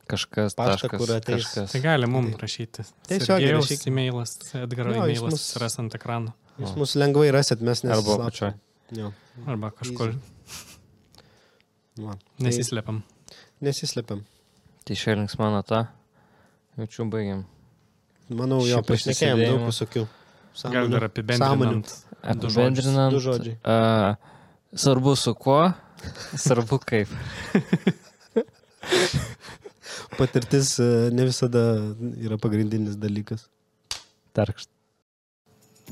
kažkas, Paštą, taškas, kur ateis. kažkas. Tai gali mums Tai- rašyti. Tiesiogiai Sergejaus rašykit. e-mailas, Edgaro Jo, jis e-mailas mus- ras ant ekrano. Jūs mus lengvai rasit, mes. Jo. Arba kažkur Va. Tai nesislepiam. Nesislepiam. Tai šelings mano tą. Jaučiu, baigiam. Manau, jo, pašnekėjom daug visokių. Gal dar apibendrinant. Apibendrinant. Du žodžiai. a, Svarbu su kuo, svarbu kaip. Patirtis e, ne visada yra pagrindinis dalykas. Tarkšt.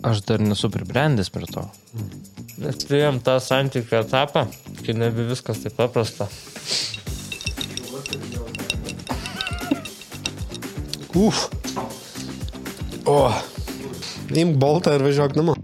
Aš dar nesu pribrendęs prie to. Nes turėjom tą santykių etapą, kai nebe viskas taip paprasta. Uf. O. Imk boltą ir važiuok namo.